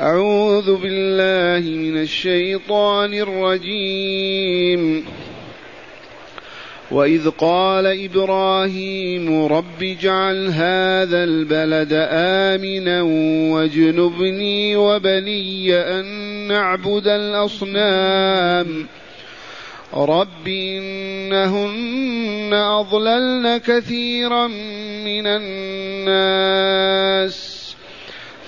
أعوذ بالله من الشيطان الرجيم. وإذ قال إبراهيم رب اجعل هذا البلد آمنا واجنبني وبني أن نعبد الأصنام. رب إنهن أضللن كثيرا من الناس.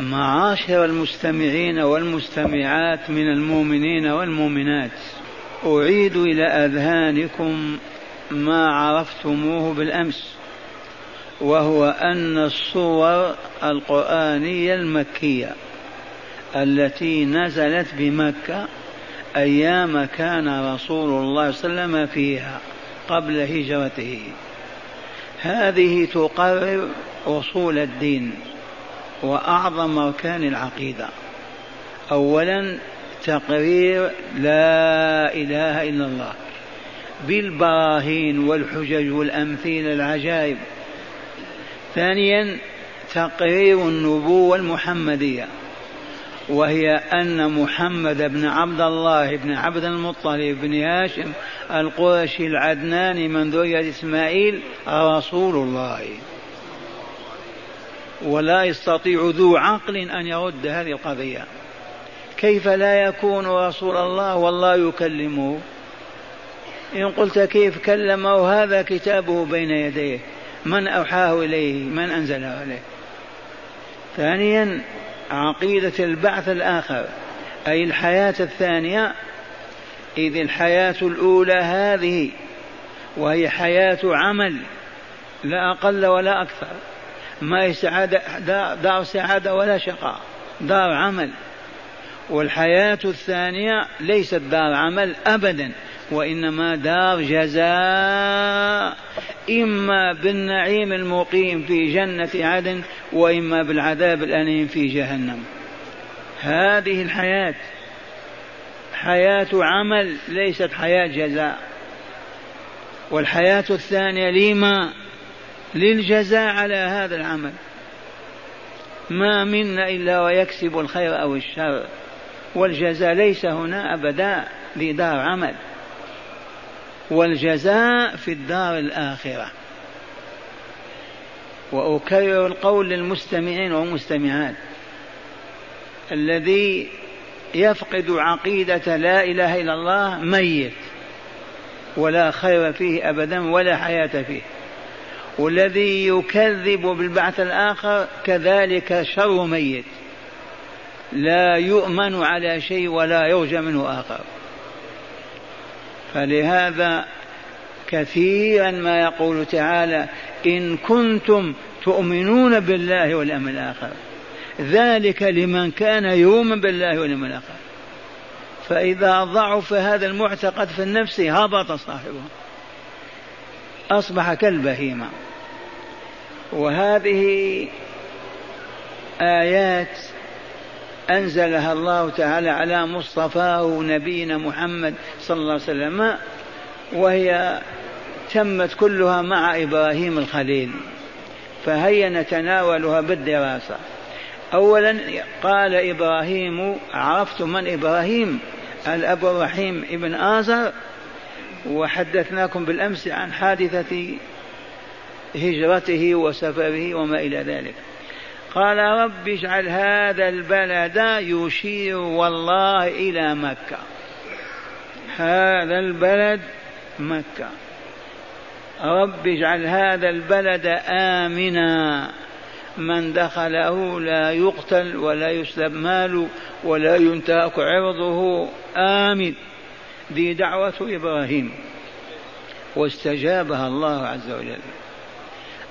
معاشر المستمعين والمستمعات من المؤمنين والمؤمنات. أعيد إلى أذهانكم ما عرفتموه بالأمس وهو أن الصور القرآنية المكية التي نزلت بمكة أيام كان رسول الله صلى الله عليه وسلم فيها قبل هجرته. هذه تقرر أصول الدين. وأعظم أركان العقيدة. أولا تقرير لا إله إلا الله. بالبراهين والحجج والأمثلة العجائب. ثانيا تقرير النبوة المحمدية. وهي أن محمد بن عبد الله بن عبد المطلب بن هاشم القرشي العدناني من ذرية إسماعيل رسول الله. ولا يستطيع ذو عقل أن يرد هذه القضية. كيف لا يكون رسول الله والله يكلمه؟ إن قلت كيف كلمه؟ هذا كتابه بين يديه. من أوحاه إليه؟ من أنزله عليه؟ ثانيا عقيدة البعث الآخر أي الحياة الثانية إذ الحياة الأولى هذه وهي حياة عمل لا أقل ولا أكثر. ما هي سعادة دار سعادة ولا شقاء دار عمل. والحياة الثانية ليست دار عمل أبدا وإنما دار جزاء. إما بالنعيم المقيم في جنة عدن وإما بالعذاب الأليم في جهنم. هذه الحياة حياة عمل ليست حياة جزاء. والحياة الثانية لما؟ للجزاء على هذا العمل. ما منا إلا ويكسب الخير أو الشر. والجزاء ليس هنا أبدا لدار عمل. والجزاء في الدار الآخرة. وأكرر القول للمستمعين والمستمعات. الذي يفقد عقيدة لا إله إلا الله ميت. ولا خير فيه أبدا ولا حياة فيه. والذي يكذب بالبعث الآخر كذلك شر ميت. لا يؤمن على شيء ولا يرجى منه آخر. فلهذا كثيرا ما يقول تعالى إن كنتم تؤمنون بالله واليوم الآخر. ذلك لمن كان يؤمن بالله واليوم الآخر. فإذا ضعف هذا المعتقد في النفس هبط صاحبه. أصبح كالبهيمة. وهذه آيات أنزلها الله تعالى على مصطفاه نبينا محمد صلى الله عليه وسلم وهي تمت كلها مع إبراهيم الخليل فهيا نتناولها بالدراسة. أولا قال إبراهيم عرفت من إبراهيم؟ الأب الرحيم ابن آزر وحدثناكم بالأمس عن حادثة هجرته وسفره وما إلى ذلك. قال رب اجعل هذا البلد يشير والله إلى مكة. هذا البلد مكة. رب اجعل هذا البلد آمنا. من دخله لا يقتل ولا يسلب ماله ولا ينتهك عرضه. آمن دي دعوة إبراهيم واستجابها الله عز وجل.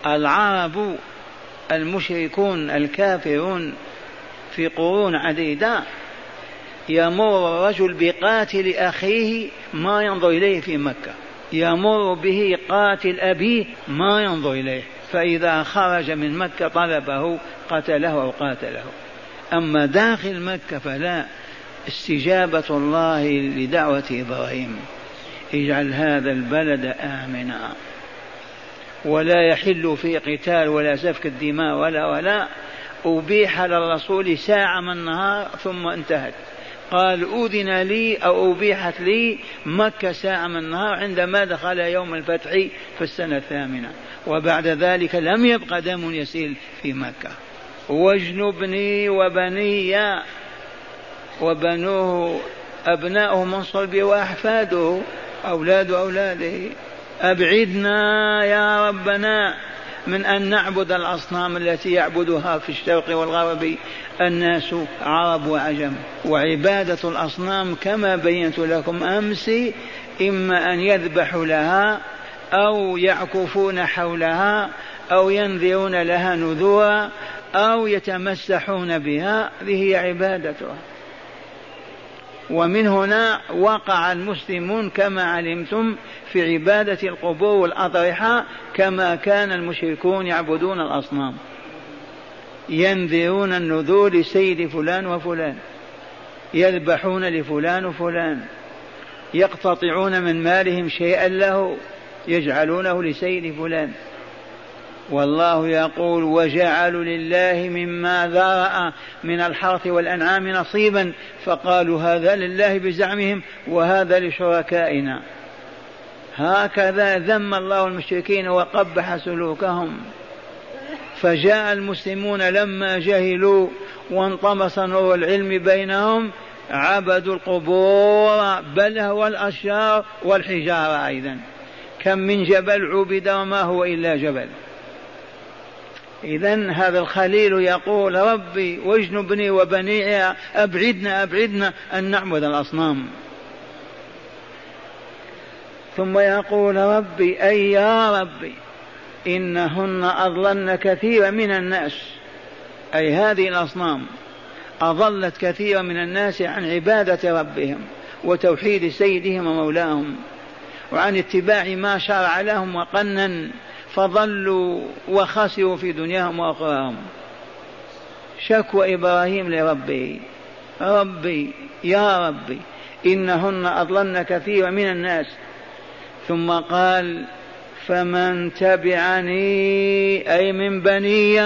العرب المشركون الكافرون في قرون عديدة يمر الرجل بقاتل أخيه ما ينظر إليه في مكة. يمر به قاتل أبيه ما ينظر إليه. فإذا خرج من مكة طلبه قتله أو قاتله. أما داخل مكة فلا. استجابة الله لدعوة إبراهيم. اجعل هذا البلد آمنا. ولا يحل فيه قتال ولا سفك الدماء ولا ولا. أبيح للرسول ساعة من النهار ثم انتهت. قال أذن لي أو أبيحت لي مكة ساعة من النهار عندما دخل يوم الفتح في السنة الثامنة. وبعد ذلك لم يبق دم يسيل في مكة. واجنبني وبني وبنوه أبناؤه من صلبه وأحفاده أولاد أولاده. أبعدنا يا ربنا من أن نعبد الأصنام التي يعبدها في الشرق والغرب. الناس عرب وعجم. وعبادة الأصنام كما بينت لكم أمس إما أن يذبحوا لها أو يعكفون حولها أو ينذرون لها نذورا أو يتمسحون بها. هذه هي عبادتها. ومن هنا وقع المسلمون كما علمتم في عبادة القبور والأضرحة كما كان المشركون يعبدون الأصنام. ينذرون النذور لسيد فلان وفلان. يذبحون لفلان وفلان. يقتطعون من مالهم شيئا له. يجعلونه لسيد فلان. والله يقول وجعلوا لله مما ذرأ من الحرث والأنعام نصيبا فقالوا هذا لله بزعمهم وهذا لشركائنا. هكذا ذم الله المشركين وقبح سلوكهم. فجاء المسلمون لما جهلوا وانطمس نور العلم بينهم عبدوا القبور بل هو الأشجار والحجارة أيضا. كم من جبل عبد وما هو إلا جبل. إذا هذا الخليل يقول ربي واجنبني وبني أبعدنا أبعدنا أن نعبد الأصنام. ثم يقول ربي أي يا ربي إنهن أضللن كثيرا من الناس. أي هذه الأصنام أضلت كثيرا من الناس عن عبادة ربهم وتوحيد سيدهم ومولاهم وعن اتباع ما شرع لهم وقنن فضلوا وخسروا في دنياهم واخراهم شكوى إبراهيم لربه ربي يا ربي إنهن اضللن كثيرا من الناس. ثم قال فمن تبعني أي من بني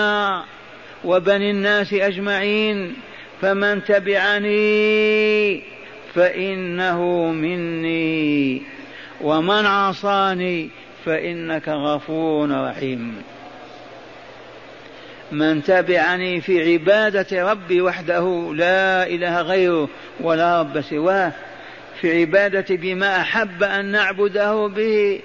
وبني الناس أجمعين فمن تبعني فإنه مني ومن عصاني فإنك غفور رحيم. من تبعني في عبادة ربي وحده لا إله غيره ولا رب سواه في عبادة بما أحب أن نعبده به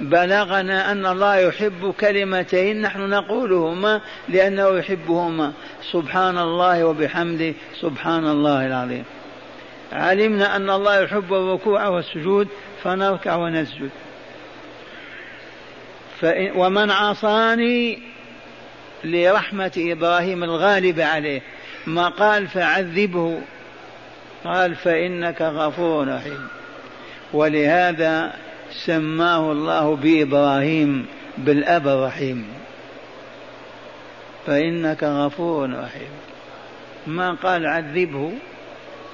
بلغنا أن الله يحب كلمتين نحن نقولهما لأنه يحبهما. سبحان الله وبحمده سبحان الله العظيم. علمنا أن الله يحب الركوع والسجود فنركع ونسجد. فإن ومن عصاني لرحمة إبراهيم الغالبة عليه. ما قال فعذبه. قال فإنك غفور رحيم. ولهذا سماه الله بإبراهيم بالأب الرحيم. فإنك غفور رحيم. ما قال عذبه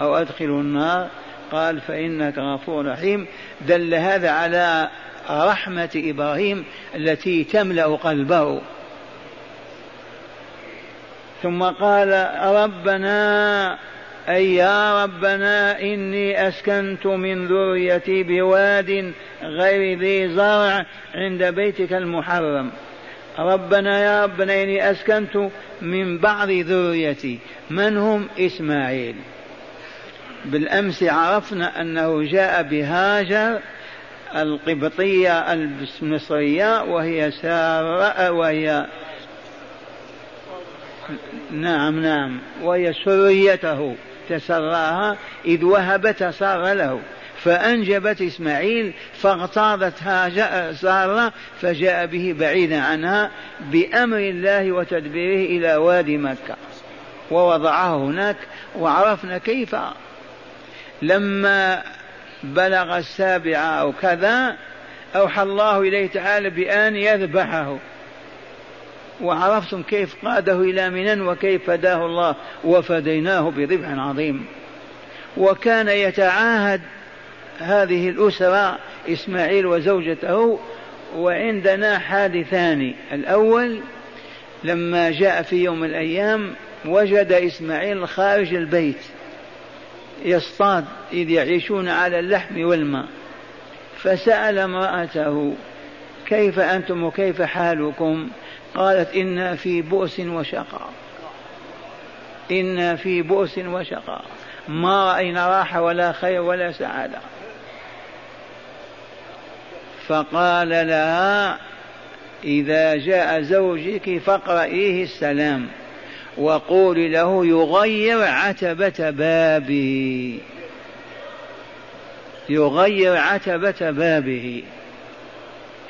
أو أدخله النار. قال فإنك غفور رحيم. دل هذا على رحمة إبراهيم التي تملأ قلبه. ثم قال ربنا أي يا ربنا إني أسكنت من ذريتي بواد غير ذي زرع عند بيتك المحرم. ربنا يا ربنا إني أسكنت من بعض ذريتي من هم؟ إسماعيل. بالأمس عرفنا أنه جاء بهاجر القبطية المصرية وهي سارة وهي نعم نعم. وهي سريته تسراها إذ وهبت صار له. فأنجبت إسماعيل فاغتاظت سارة فجاء به بعيدا عنها بأمر الله وتدبيره إلى وادي مكة. ووضعه هناك وعرفنا كيف. لما بلغ السابعة أو كذا أوحى الله إليه تعالى بأن يذبحه. وعرفتم كيف قاده إلى منن وكيف فداه الله وفديناه بذبح عظيم. وكان يتعاهد هذه الأسرة إسماعيل وزوجته وعندنا حادثان. الأول لما جاء في يوم من الأيام وجد إسماعيل خارج البيت. يصطاد إذ يعيشون على اللحم والماء. فسأل امرأته كيف أنتم وكيف حالكم؟ قالت إنا في بؤس وشقاء. إنا في بؤس وشقاء. ما رأينا راحة ولا خير ولا سعادة. فقال لها إذا جاء زوجك فاقرئيه السلام. وقول له يغير عتبة بابه يغير عتبة بابه.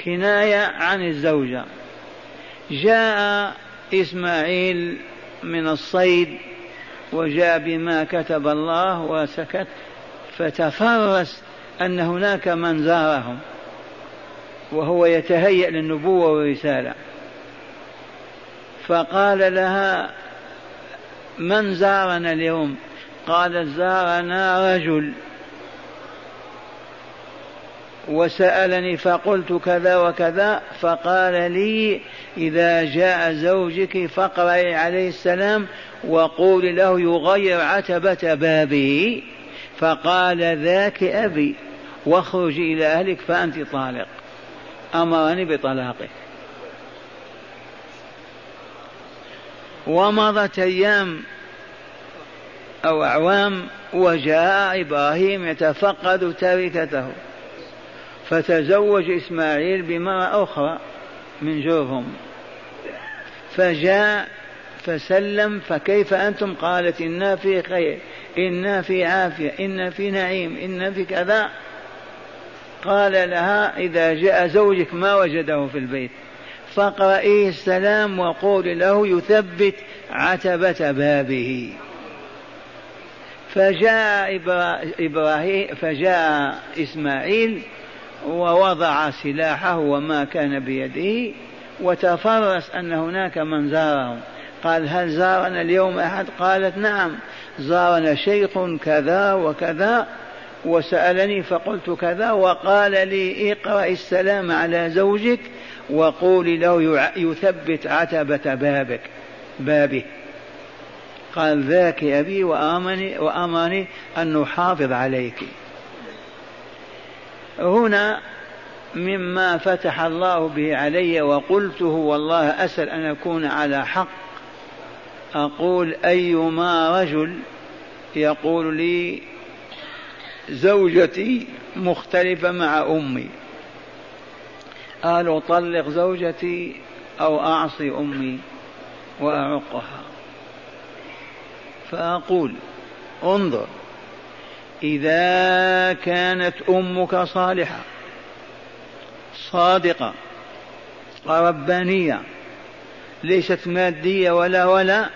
كناية عن الزوجة. جاء إسماعيل من الصيد وجاء بما كتب الله وسكت فتفرس أن هناك من زارهم وهو يتهيأ للنبوة والرسالة. فقال لها من زارنا اليوم؟ قالت زارنا رجل. وسألني فقلت كذا وكذا فقال لي إذا جاء زوجك فاقرأي عليه السلام وقول له يغير عتبة بابه فقال ذاك أبي واخرجي إلى أهلك فأنت طالق. أمرني بطلاقك ومضت أيام أو أعوام وجاء إبراهيم يتفقد تركته. فتزوج إسماعيل بامرأة أخرى من جرهم فجاء فسلم فكيف أنتم؟ قالت إنا في خير إنا في عافية إنا في نعيم إنا في كذا. قال لها إذا جاء زوجك ما وجده في البيت؟ فاقرئيه السلام وقول له يثبت عتبة بابه. فجاء إبراهيم فجاء إسماعيل ووضع سلاحه وما كان بيده وتفرس أن هناك من زارهم. قال هل زارنا اليوم أحد؟ قالت نعم. زارنا شيخ كذا وكذا وسألني فقلت كذا وقال لي اقرأ السلام على زوجك وقولي له يثبت عتبة بابك بابه. قال ذاك أبي وآمني وأمرني أن نحافظ عليك. هنا مما فتح الله به علي وقلته والله أسأل أن أكون على حق. أقول أيما رجل يقول لي زوجتي مختلفة مع أمي. قال أطلق زوجتي أو أعصي أمي وأعقها. فأقول انظر إذا كانت أمك صالحة صادقة ربانية ليست مادية ولا ولا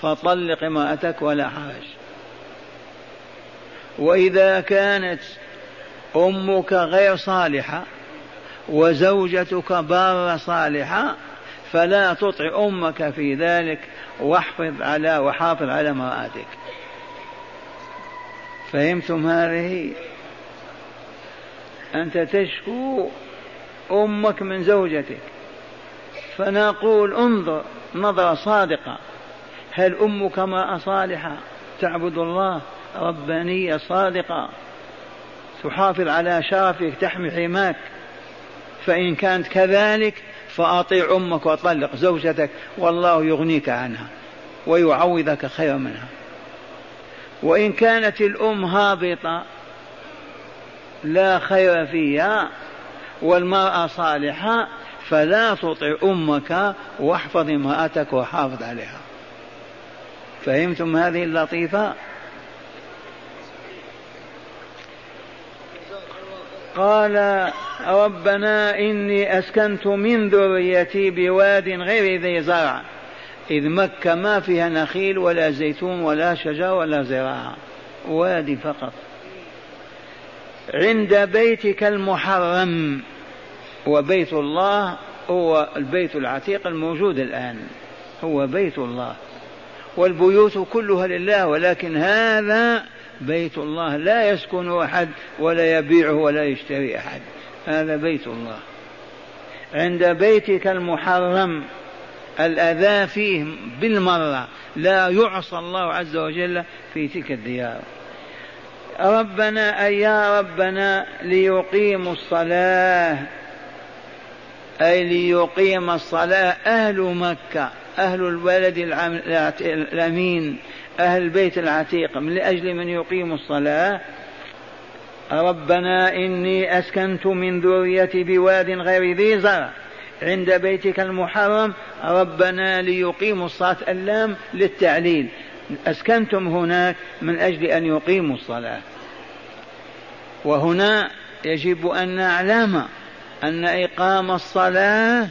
فطلق امرأتك ولا حرج وإذا كانت أمك غير صالحة وزوجتك بارة صالحة فلا تطع أمك في ذلك واحفظ على وحافظ على امرأتك. فهمتم هذه؟ أنت تشكو أمك من زوجتك. فنقول انظر نظرة صادقة. هل أمك امرأة صالحة؟ تعبد الله ربانية صادقة. تحافظ على شرفك تحمي حماك. فإن كانت كذلك فأطيع أمك وطلق زوجتك والله يغنيك عنها ويعوضك خير منها. وإن كانت الأم هابطة لا خير فيها والمرأة صالحة فلا تطع أمك واحفظ امرأتك وحافظ عليها. فهمتم هذه اللطيفة؟ قال ربنا إني أسكنت من ذريتي بواد غير ذي زرع. إذ مكة ما فيها نخيل ولا زيتون ولا شجر ولا زراعة. وادي فقط. عند بيتك المحرم. وبيت الله هو البيت العتيق الموجود الآن. هو بيت الله. والبيوت كلها لله ولكن هذا بيت الله. لا يسكن أحد ولا يبيعه ولا يشتري أحد. هذا بيت الله. عند بيتك المحرم الأذى فيه بالمرة لا يعصى الله عز وجل في تلك الديار. ربنا أي يا ربنا ليقيموا الصلاة. أي ليقيم الصلاة أهل مكة أهل البلد الأمين أهل البيت العتيق. من لأجل من يقيم الصلاة ربنا إني أسكنت من ذريتي بواد غير ذي زرع. عند بيتك المحرم ربنا ليقيموا الصلاة اللام للتعليل. أسكنتم هناك من أجل أن يقيموا الصلاة. وهنا يجب أن نعلم أن إقام الصلاة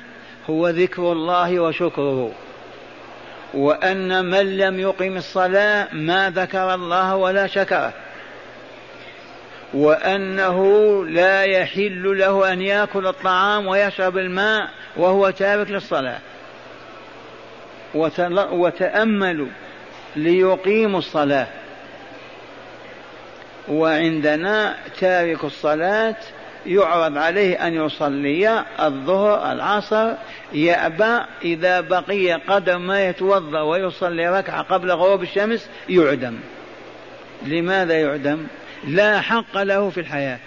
هو ذكر الله وشكره. وأن من لم يقم الصلاة ما ذكر الله ولا شكره. وأنه لا يحل له أن يأكل الطعام ويشرب الماء وهو تارك للصلاة. وتأملوا ليقيموا الصلاة. وعندنا تارك الصلاة يعرض عليه أن يصلي الظهر العصر يأبى إذا بقي قدر ما يتوضأ ويصلي ركعة قبل غروب الشمس يعدم. لماذا يعدم؟ لا حق له في الحياة.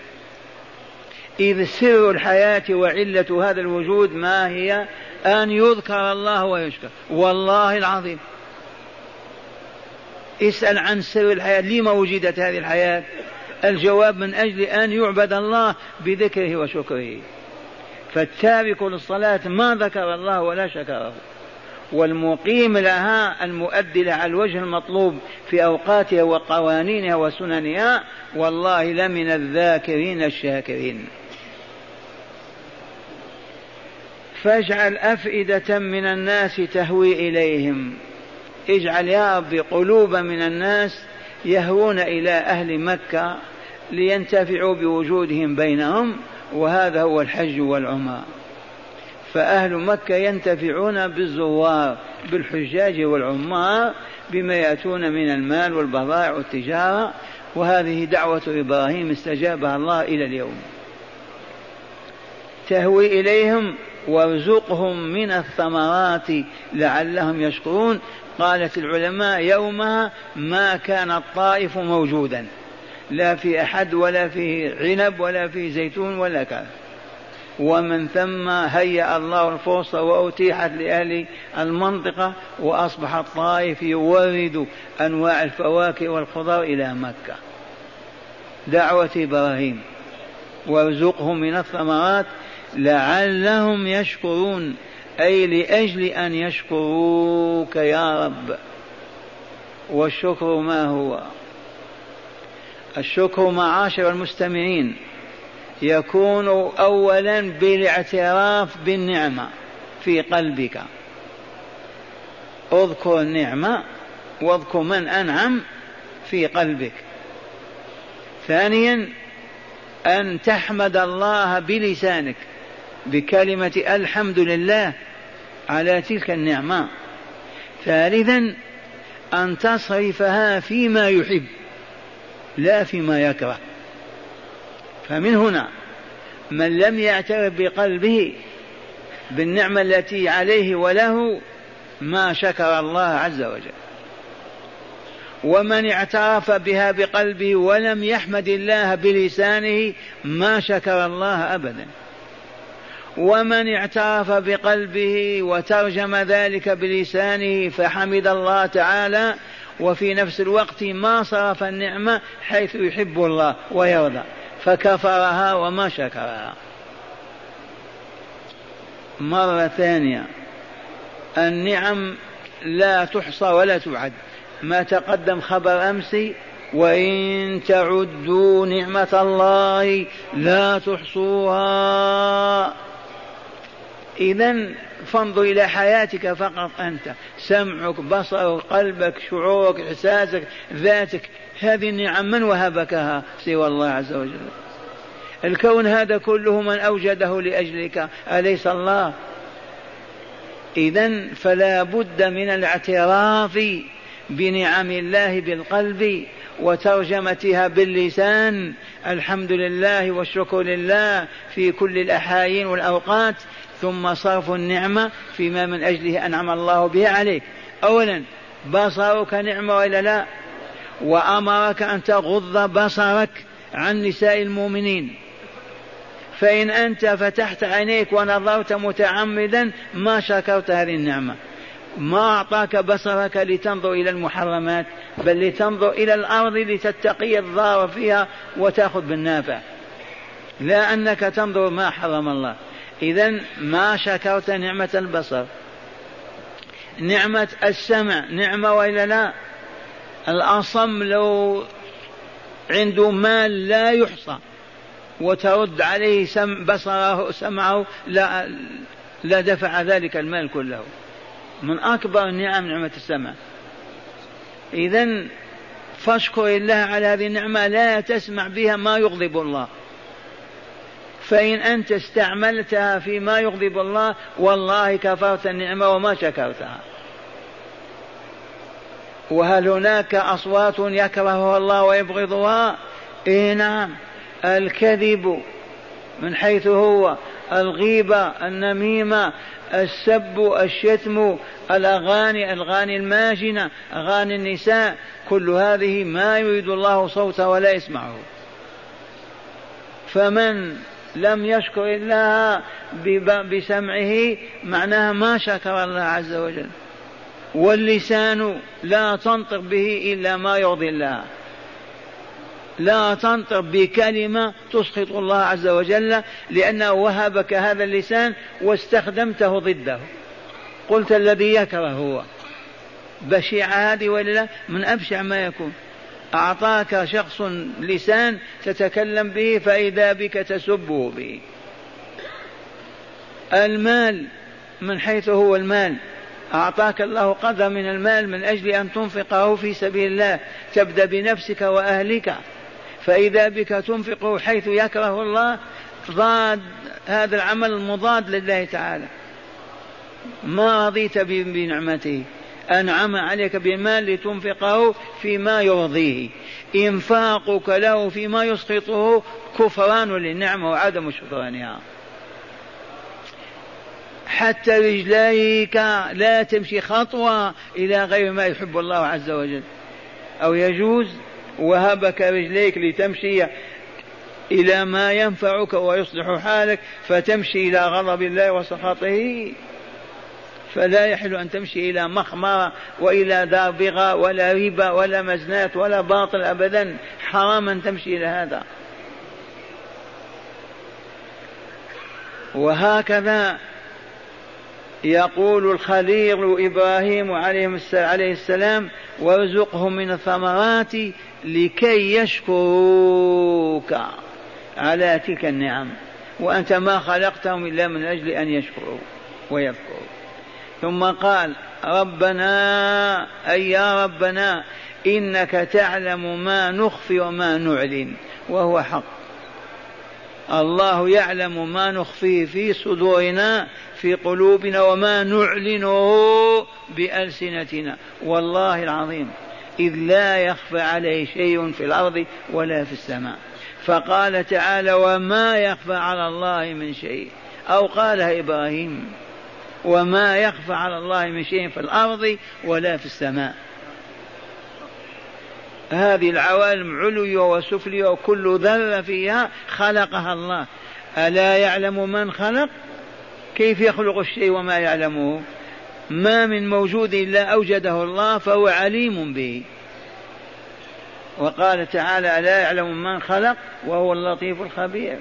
إذ سر الحياة وعلة هذا الوجود ما هي؟ أن يذكر الله ويشكر. والله العظيم. اسأل عن سر الحياة. لما وجدت هذه الحياة؟ الجواب من أجل أن يعبد الله بذكره وشكره. فالتارك للصلاة ما ذكر الله ولا شكره. والمقيم لها المؤدي لها على الوجه المطلوب في أوقاتها وقوانينها وسننها والله لمن الذاكرين الشاكرين. فاجعل أفئدة من الناس تهوي إليهم. اجعل يا رب قلوب من الناس يهوون إلى أهل مكة لينتفعوا بوجودهم بينهم وهذا هو الحج والعمرة. فأهل مكة ينتفعون بالزوار بالحجاج والعمار بما يأتون من المال والبضائع والتجارة وهذه دعوة إبراهيم استجابها الله إلى اليوم. تهوي إليهم وارزقهم من الثمرات لعلهم يشكرون. قالت العلماء يومها ما كان الطائف موجودا لا في أحد ولا في عنب ولا في زيتون ولا كذا. ومن ثم هيأ الله الفرصة وأتيحت لأهل المنطقة وأصبح الطائف يورد أنواع الفواكه والخضار إلى مكة. دعوة إبراهيم. وارزقهم من الثمرات لعلهم يشكرون أي لأجل أن يشكروك يا رب. والشكر ما هو؟ الشكر معاشر المستمعين. يكون اولا بالاعتراف بالنعمة في قلبك. اذكر النعمة واذكر من أنعم في قلبك. ثانيا أن تحمد الله بلسانك بكلمة الحمد لله على تلك النعمة. ثالثا أن تصرفها فيما يحب لا فيما يكره. فمن هنا من لم يعترف بقلبه بالنعمة التي عليه وله ما شكر الله عز وجل. ومن اعترف بها بقلبه ولم يحمد الله بلسانه ما شكر الله أبدا. ومن اعترف بقلبه وترجم ذلك بلسانه فحمد الله تعالى وفي نفس الوقت ما صرف النعمة حيث يحب الله ويرضى. فكفرها وما شكرها. مرة ثانية. النعم لا تحصى ولا تعد. ما تقدم خبر أمس وإن تعدوا نعمة الله لا تحصوها. اذا فانظر إلى حياتك فقط أنت. سمعك بصرك قلبك شعورك إحساسك ذاتك. هذه النعم من وهبكها سوى الله عز وجل؟ الكون هذا كله من أوجده لأجلك أليس الله؟ اذا فلا بد من الاعتراف بنعم الله بالقلب وترجمتها باللسان. الحمد لله والشكر لله في كل الأحايين والأوقات. ثم صرف النعمة فيما من أجله أنعم الله به عليك. أولا بصرك نعمة وإلا لا؟ وأمرك أن تغض بصرك عن نساء المؤمنين. فإن أنت فتحت عينيك ونظرت متعمدا ما شكرت هذه النعمة. ما أعطاك بصرك لتنظر إلى المحرمات بل لتنظر إلى الأرض لتتقي الضار فيها وتأخذ بالنافع. لا أنك تنظر ما حرم الله. إذا ما شكرت نعمة البصر. نعمة السمع نعمة وإلا لا؟ الأصم لو عنده مال لا يحصى وترد عليه سم بصره سمعه لا لا دفع ذلك المال كله. من أكبر النعم نعمة السمع. إذا فاشكر الله على هذه النعمة لا تسمع بها ما يغضب الله. فإن أنت استعملتها فيما يغضب الله والله كفرت النعمة وما شكرتها. وهل هناك أصوات يكرهها الله ويبغضها؟ إيه نعم. الكذب من حيث هو الغيبة النميمة السب الشتم الأغاني الأغاني الماجنة أغاني النساء كل هذه ما يريد الله صوته ولا يسمعه. فمن لم يشكر الله بسمعه معناها ما شكر الله عز وجل. واللسان لا تنطق به إلا ما يرضي الله. لا تنطق بكلمة تسخط الله عز وجل لأنه وهبك هذا اللسان واستخدمته ضده. قلت الذي يكره هو. بشيع هذه ولا لا؟ من أبشع ما يكون. أعطاك شخص لسان تتكلم به فإذا بك تسبه به. المال من حيث هو المال. أعطاك الله قدر من المال من أجل أن تنفقه في سبيل الله. تبدأ بنفسك وأهلك. فإذا بك تنفقه حيث يكره الله ضاد هذا العمل المضاد لله تعالى. ما رضيت بنعمته. أنعم عليك بمال لتنفقه فيما يرضيه. إنفاقك له فيما يسقطه كفران للنعمة وعدم شكرانها. حتى رجليك لا تمشي خطوة إلى غير ما يحب الله عز وجل. أو يجوز وهبك رجليك لتمشي إلى ما ينفعك ويصلح حالك فتمشي إلى غضب الله وسخطه. فلا يحل أن تمشي إلى مخمرة وإلى دابغة ولا ربا ولا مزنات ولا باطل أبدا. حرام أن تمشي إلى هذا. وهكذا يقول الخليل إبراهيم عليه السلام وارزقهم من الثمرات لكي يشكروك. على تلك النعم. وأنت ما خلقتهم إلا من أجل أن يشكروا ويذكروا. ثم قال ربنا أي يا ربنا إنك تعلم ما نخفي وما نعلن وهو حق. الله يعلم ما نخفيه في صدورنا في قلوبنا وما نعلنه بألسنتنا. والله العظيم إذ لا يخفى عليه شيء في الأرض ولا في السماء. فقال تعالى وما يخفى على الله من شيء. أو قالها إبراهيم وما يخفى على الله من شيء في الأرض ولا في السماء. هذه العوالم علوية وسفلية وكل ذرة فيها خلقها الله. ألا يعلم من خلق؟ كيف يخلق الشيء وما يعلمه؟ ما من موجود إلا أوجده الله فهو عليم به. وقال تعالى ألا يعلم من خلق؟ وهو اللطيف الخبير.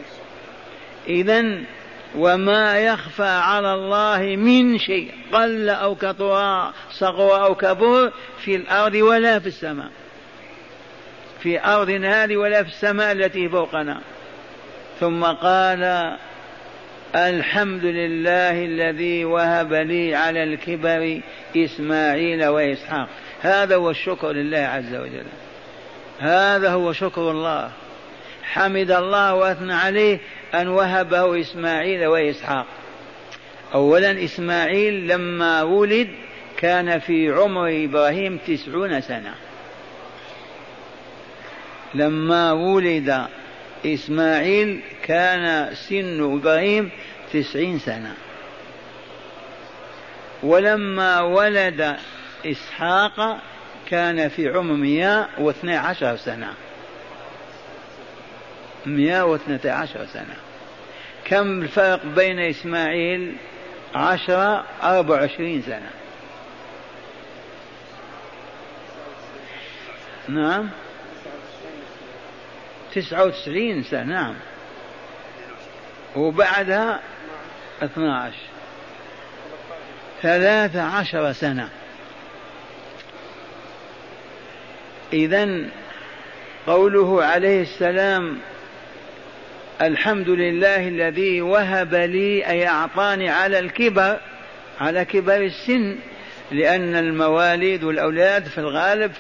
إذا وما يخفى على الله من شيء قل أو كثر صغر أو كبر في الأرض ولا في السماء. في أرضنا هذه ولا في السماء التي فوقنا. ثم قال الحمد لله الذي وهب لي على الكبر إسماعيل وإسحاق. هذا هو الشكر لله عز وجل. هذا هو شكر الله. حمد الله وأثنى عليه أن وهبه إسماعيل وإسحاق. اولا إسماعيل لما ولد كان في عمر إبراهيم تسعون سنة. لما ولد إسماعيل كان سن إبراهيم تسعين سنة. ولما ولد إسحاق كان في عمر مئة واثني عشر سنة. 112 عشر سنة. كم الفرق بين إسماعيل عشرة أربع وعشرين سنة؟ نعم. تسعة وتسعين سنة نعم. وبعدها اثنا عشر ثلاث عشر سنة. إذا قوله عليه السلام الحمد لله الذي وهب لي أي أعطاني على الكبر على كبر السن لأن المواليد والأولاد في الغالب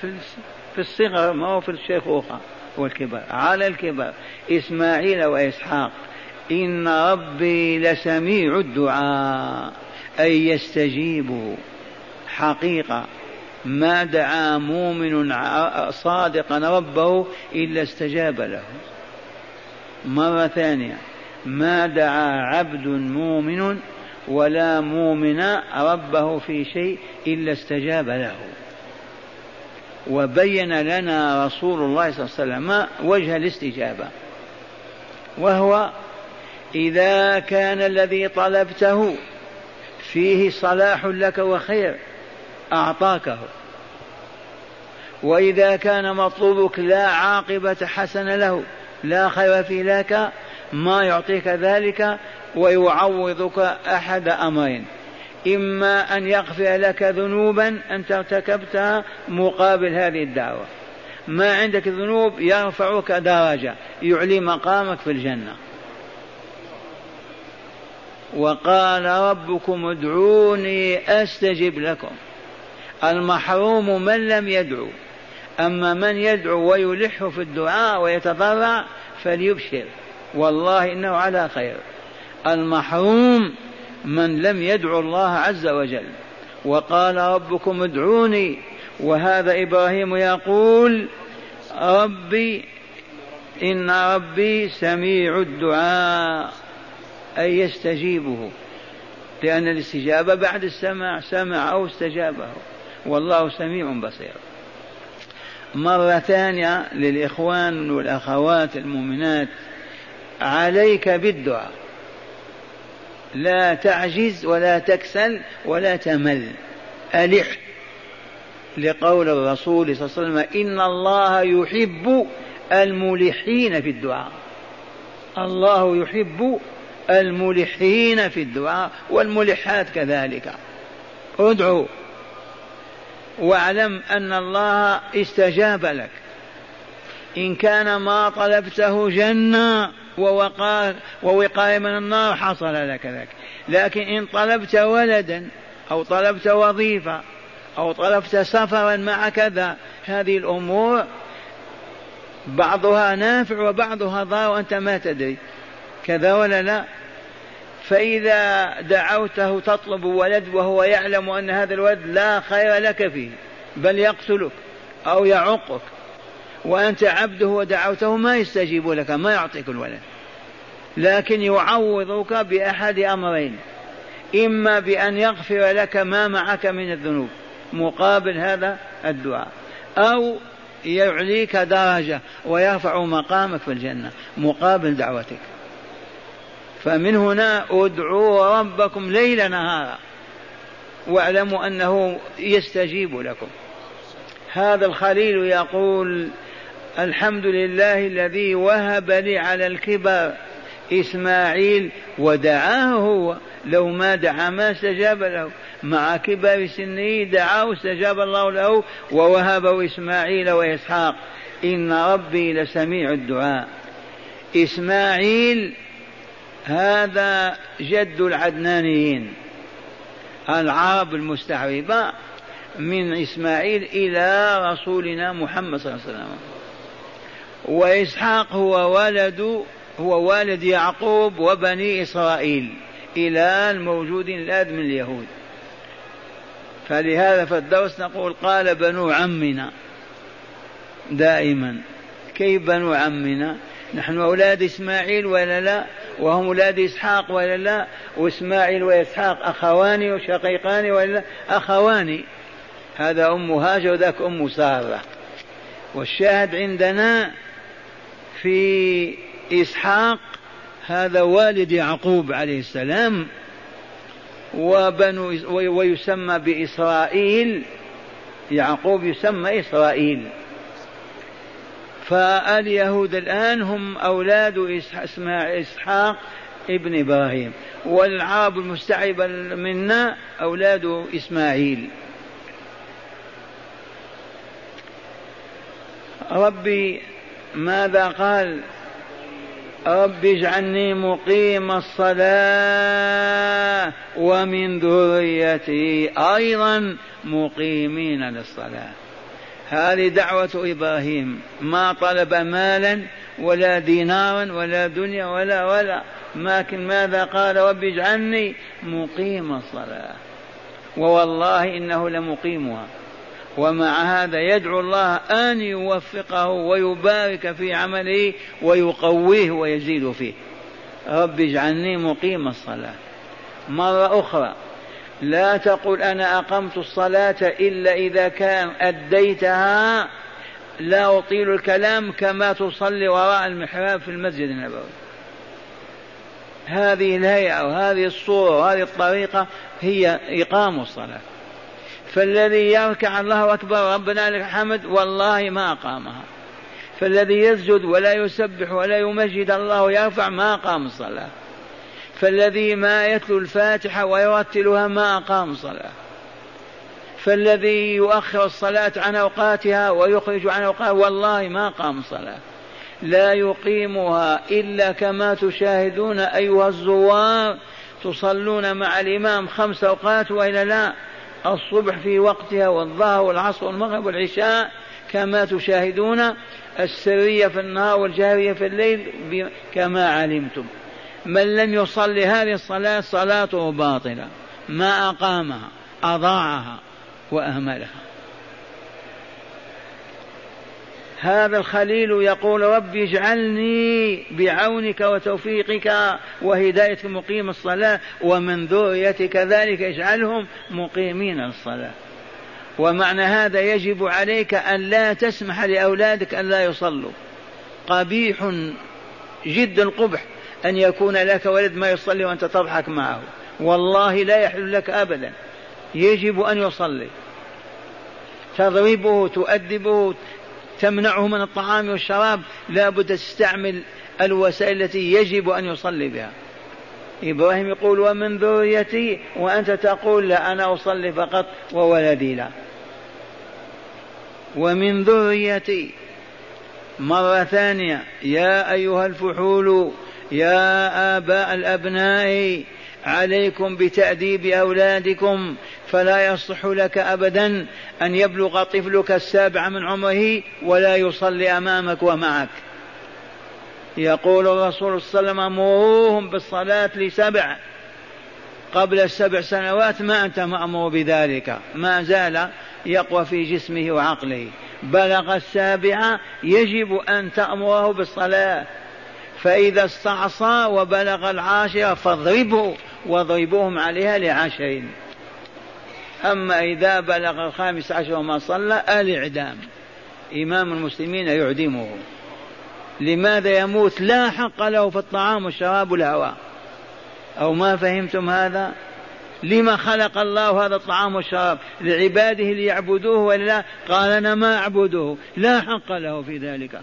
في الصغر ما هو في الشيخوخة والكبر على الكبر. إسماعيل وإسحاق إن ربي لسميع الدعاء أي يستجيب حقيقة. ما دعا مؤمن صادقا ربه إلا استجاب له. مرة ثانية. ما دعا عبد مؤمن ولا مؤمن ربه في شيء إلا استجاب له. وبين لنا رسول الله صلى الله عليه وسلم وجه الاستجابة. وهو إذا كان الذي طلبته فيه صلاح لك وخير أعطاكه. وإذا كان مطلوبك لا عاقبة حسنة له. لا خير في لك ما يعطيك ذلك ويعوضك أحد أمرين. إما أن يغفر لك ذنوبا أنت ارتكبتها مقابل هذه الدعوة. ما عندك ذنوب يرفعك درجة يعلي مقامك في الجنة. وقال ربكم ادعوني أستجب لكم. المحروم من لم يدعو. أما من يدعو ويلح في الدعاء ويتضرع فليبشر. والله إنه على خير. المحروم من لم يدعو الله عز وجل. وقال ربكم ادعوني. وهذا إبراهيم يقول ربي إن ربي سميع الدعاء. أي يستجيبه. لأن الاستجابة بعد السماع سمع أو استجابه. والله سميع بصير. مرة ثانية للإخوان والأخوات المؤمنات عليك بالدعاء. لا تعجز ولا تكسل ولا تمل. ألح لقول الرسول صلى الله عليه وسلم إن الله يحب الملحين في الدعاء. الله يحب الملحين في الدعاء والملحات كذلك. ادعو. واعلم أن الله استجاب لك. إن كان ما طلبته جنة ووقاء ووقاية من النار حصل لك ذلك. لكن إن طلبت ولدا أو طلبت وظيفة أو طلبت سفرا مع كذا هذه الأمور بعضها نافع وبعضها ضار وأنت ما تدري كذا ولا لا. فإذا دعوته تطلب ولد وهو يعلم أن هذا الولد لا خير لك فيه بل يقتلك أو يعقك. وأنت عبده ودعوته ما يستجيب لك ما يعطيك الولد. لكن يعوضك بأحد أمرين. إما بأن يغفر لك ما معك من الذنوب مقابل هذا الدعاء أو يعليك درجة ويرفع مقامك في الجنة مقابل دعوتك. فمن هنا ادعوا ربكم ليل نهارا واعلموا انه يستجيب لكم. هذا الخليل يقول الحمد لله الذي وهب لي على الكبر إسماعيل ودعاه هو. لو ما دعا ما استجاب له. مع كبر سنه دعاه استجاب الله له ووهبه إسماعيل وإسحاق. إن ربي لسميع الدعاء. إسماعيل هذا جد العدنانيين العرب المستعربة من إسماعيل إلى رسولنا محمد صلى الله عليه وسلم. وإسحاق هو ولد هو والد يعقوب وبني إسرائيل إلى الموجود الآن من اليهود. فلهذا في الدرس نقول قال بنو عمنا دائما. كيف بنو عمنا؟ نحن أولاد إسماعيل ولا لا؟ وهم أولاد إسحاق ولا لا؟ وإسماعيل وإسحاق أخوان وشقيقان ولا لا؟ أخوان. هذا أم هاجر وذاك أم سارة. والشاهد عندنا في إسحاق هذا والد يعقوب عليه السلام وبنو ويسمى بإسرائيل. يعقوب يسمى إسرائيل. فاليهود الآن هم أولاد إسحاق ابن إبراهيم. والعرب المستعبة منا أولاد إسماعيل. ربي ماذا قال؟ رب اجعلني مقيم الصلاة ومن ذريتي أيضا مقيمين للصلاة. هذه دعوة إبراهيم. ما طلب مالا ولا دينارا ولا دنيا ولا ولا. لكن ماذا قال رب اجعلني مقيم الصلاة. ووالله إنه لمقيمها. ومع هذا يدعو الله أن يوفقه ويبارك في عمله ويقويه ويزيد فيه. رب اجعلني مقيم الصلاة. مرة أخرى لا تقل أنا أقمت الصلاة إلا إذا كان أديتها. لا أطيل الكلام كما تصلي وراء المحراب في المسجد النبوي. هذه الهيئة وهذه الصورة وهذه الطريقة هي إقام الصلاة. فالذي يركع الله أكبر ربنا لك الحمد والله ما أقامها. فالذي يسجد ولا يسبح ولا يمجد الله ويرفع ما أقام الصلاة. فالذي ما يتلو الفاتحة ويرتلها ما أقام الصلاة فالذي يؤخر الصلاة عن أوقاتها ويخرج عن أوقاتها والله ما قام الصلاة لا يقيمها إلا كما تشاهدون أيها الزوار تصلون مع الإمام خمس أوقات وإلا لا. الصبح في وقتها والظهر والعصر والمغرب والعشاء كما تشاهدون السرية في النهار والجارية في الليل كما علمتم. من لم يصلي هذه الصلاة صلاته باطلة. ما أقامها أضاعها وأهملها. هذا الخليل يقول رب اجعلني بعونك وتوفيقك وهداية مقيم الصلاة ومن ذريتك كذلك اجعلهم مقيمين الصلاة. ومعنى هذا يجب عليك أن لا تسمح لأولادك أن لا يصلوا. قبيح جد القبح. أن يكون لك ولد ما يصلي وأنت تضحك معه. والله لا يحل لك أبدا. يجب أن يصلي. تضربه تؤدبه تمنعه من الطعام والشراب. لا بد تستعمل الوسائل التي يجب أن يصلي بها. إبراهيم يقول ومن ذريتي وأنت تقول لا أنا أصلي فقط وولدي لا. ومن ذريتي. مرة ثانية يا أيها الفحول يا آباء الأبناء عليكم بتأديب أولادكم فلا يصح لك أبدا أن يبلغ طفلك السابع من عمره ولا يصلي أمامك ومعك. يقول الرسول صلى الله عليه وسلم مروهم بالصلاة لسبع. قبل السبع سنوات ما أنت مأمور بذلك. ما زال يقوى في جسمه وعقله. بلغ السابعة يجب أن تأمره بالصلاة. فإذا استعصى وبلغ العاشرة فاضربه واضربوهم عليها لعشرين. أما إذا بلغ الخامس عشر وما صلى الإعدام. إمام المسلمين يعدمه. لماذا يموت؟ لا حق له في الطعام والشراب والهواء. أو ما فهمتم هذا؟ لما خلق الله هذا الطعام والشراب؟ لعباده ليعبدوه ولا قال أنا ما أعبده. لا حق له في ذلك.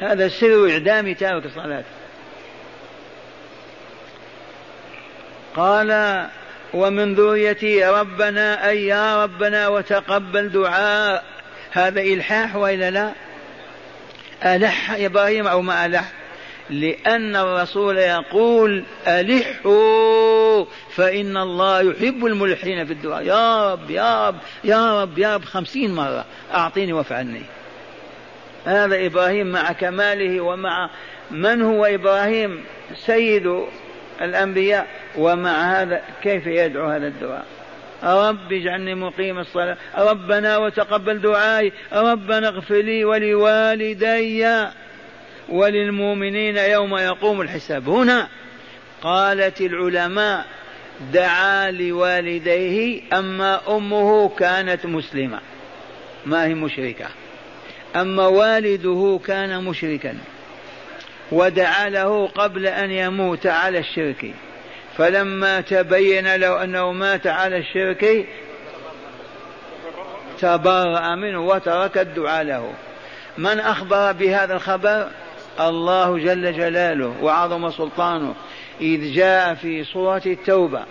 هذا سر إعدام تارك الصلاة. قال ومن ذريتي ربنا أي يا ربنا وتقبل دعاء. هذا إلحاح وإلا لا؟ ألح إبراهيم أو ما ألح؟ لأن الرسول يقول ألحوا فإن الله يحب الملحين في الدعاء. يا رب يا رب يا رب يا رب خمسين مرة أعطيني وافعلني هذا إبراهيم مع كماله ومع من هو إبراهيم؟ سيد الأنبياء. ومع هذا كيف يدعو هذا الدعاء؟ رب اجعلني مقيم الصلاة. ربنا وتقبل دعائي. ربنا اغفر لي ولوالدي وللمؤمنين يوم يقوم الحساب. هنا قالت العلماء دعا لوالديه أما أمه كانت مسلمة. ما هي مشركة؟ أما والده كان مشركا ودعا له قبل أن يموت على الشرك. فلما تبين له أنه مات على الشرك تبرأ منه وترك الدعاء له. من أخبر بهذا الخبر؟ الله جل جلاله وعظم سلطانه. إذ جاء في سورة التوبة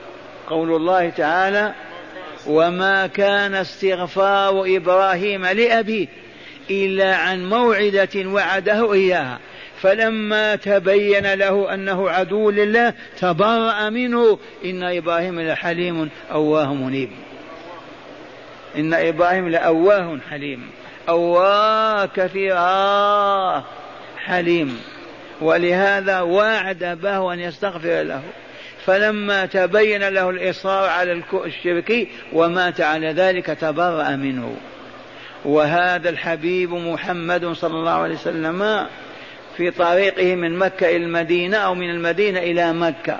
قول الله تعالى وما كان استغفار إبراهيم لأبيه إلا عن موعدة وعده إياها. فلما تبين له أنه عدو لله تبرأ منه. إن إبراهيم لحليم أواه منيب. إن إبراهيم لأواه حليم. أواه كثيرا حليم. ولهذا واعد به أن يستغفر له. فلما تبين له الإصرار على الشرك ومات على ذلك تبرأ منه. وهذا الحبيب محمد صلى الله عليه وسلم في طريقه من مكة إلى المدينة أو من المدينة إلى مكة.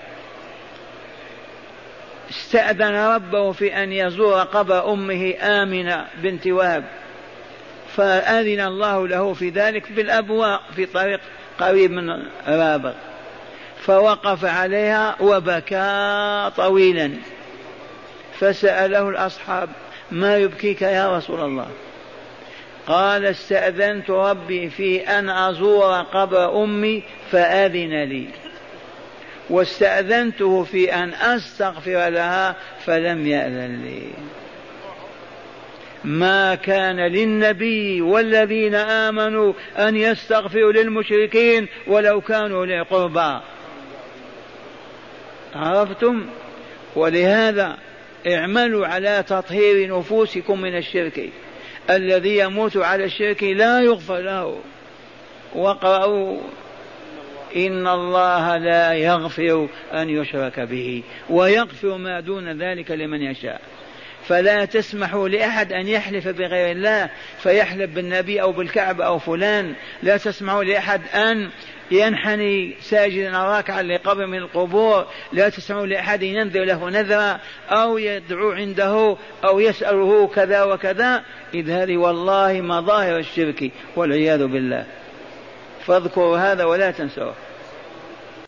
استأذن ربه في أن يزور قبر أمه آمنة بنت وهب فأذن الله له في ذلك بالأبواء في طريق قريب من رابغ فوقف عليها وبكى طويلا فسأله الأصحاب ما يبكيك يا رسول الله؟ قال استأذنت ربي في أن أزور قبر أمي فأذن لي. واستأذنته في أن أستغفر لها فلم يأذن لي. ما كان للنبي والذين آمنوا أن يستغفروا للمشركين ولو كانوا لقربى عرفتم؟ ولهذا اعملوا على تطهير نفوسكم من الشرك. الذي يموت على الشرك لا يغفر له. واقرأوا إن الله لا يغفر أن يشرك به ويغفر ما دون ذلك لمن يشاء. فلا تسمحوا لأحد أن يحلف بغير الله فيحلف بالنبي أو بالكعبة أو فلان. لا تسمحوا لأحد أن ينحني ساجدا راكعا لقبر من القبور لا تسمعوا لأحد ينذر له نذرا أو يدعو عنده أو يسأله كذا وكذا. إذ هذه والله مظاهر الشرك والعياذ بالله. فاذكروا هذا ولا تنسوه.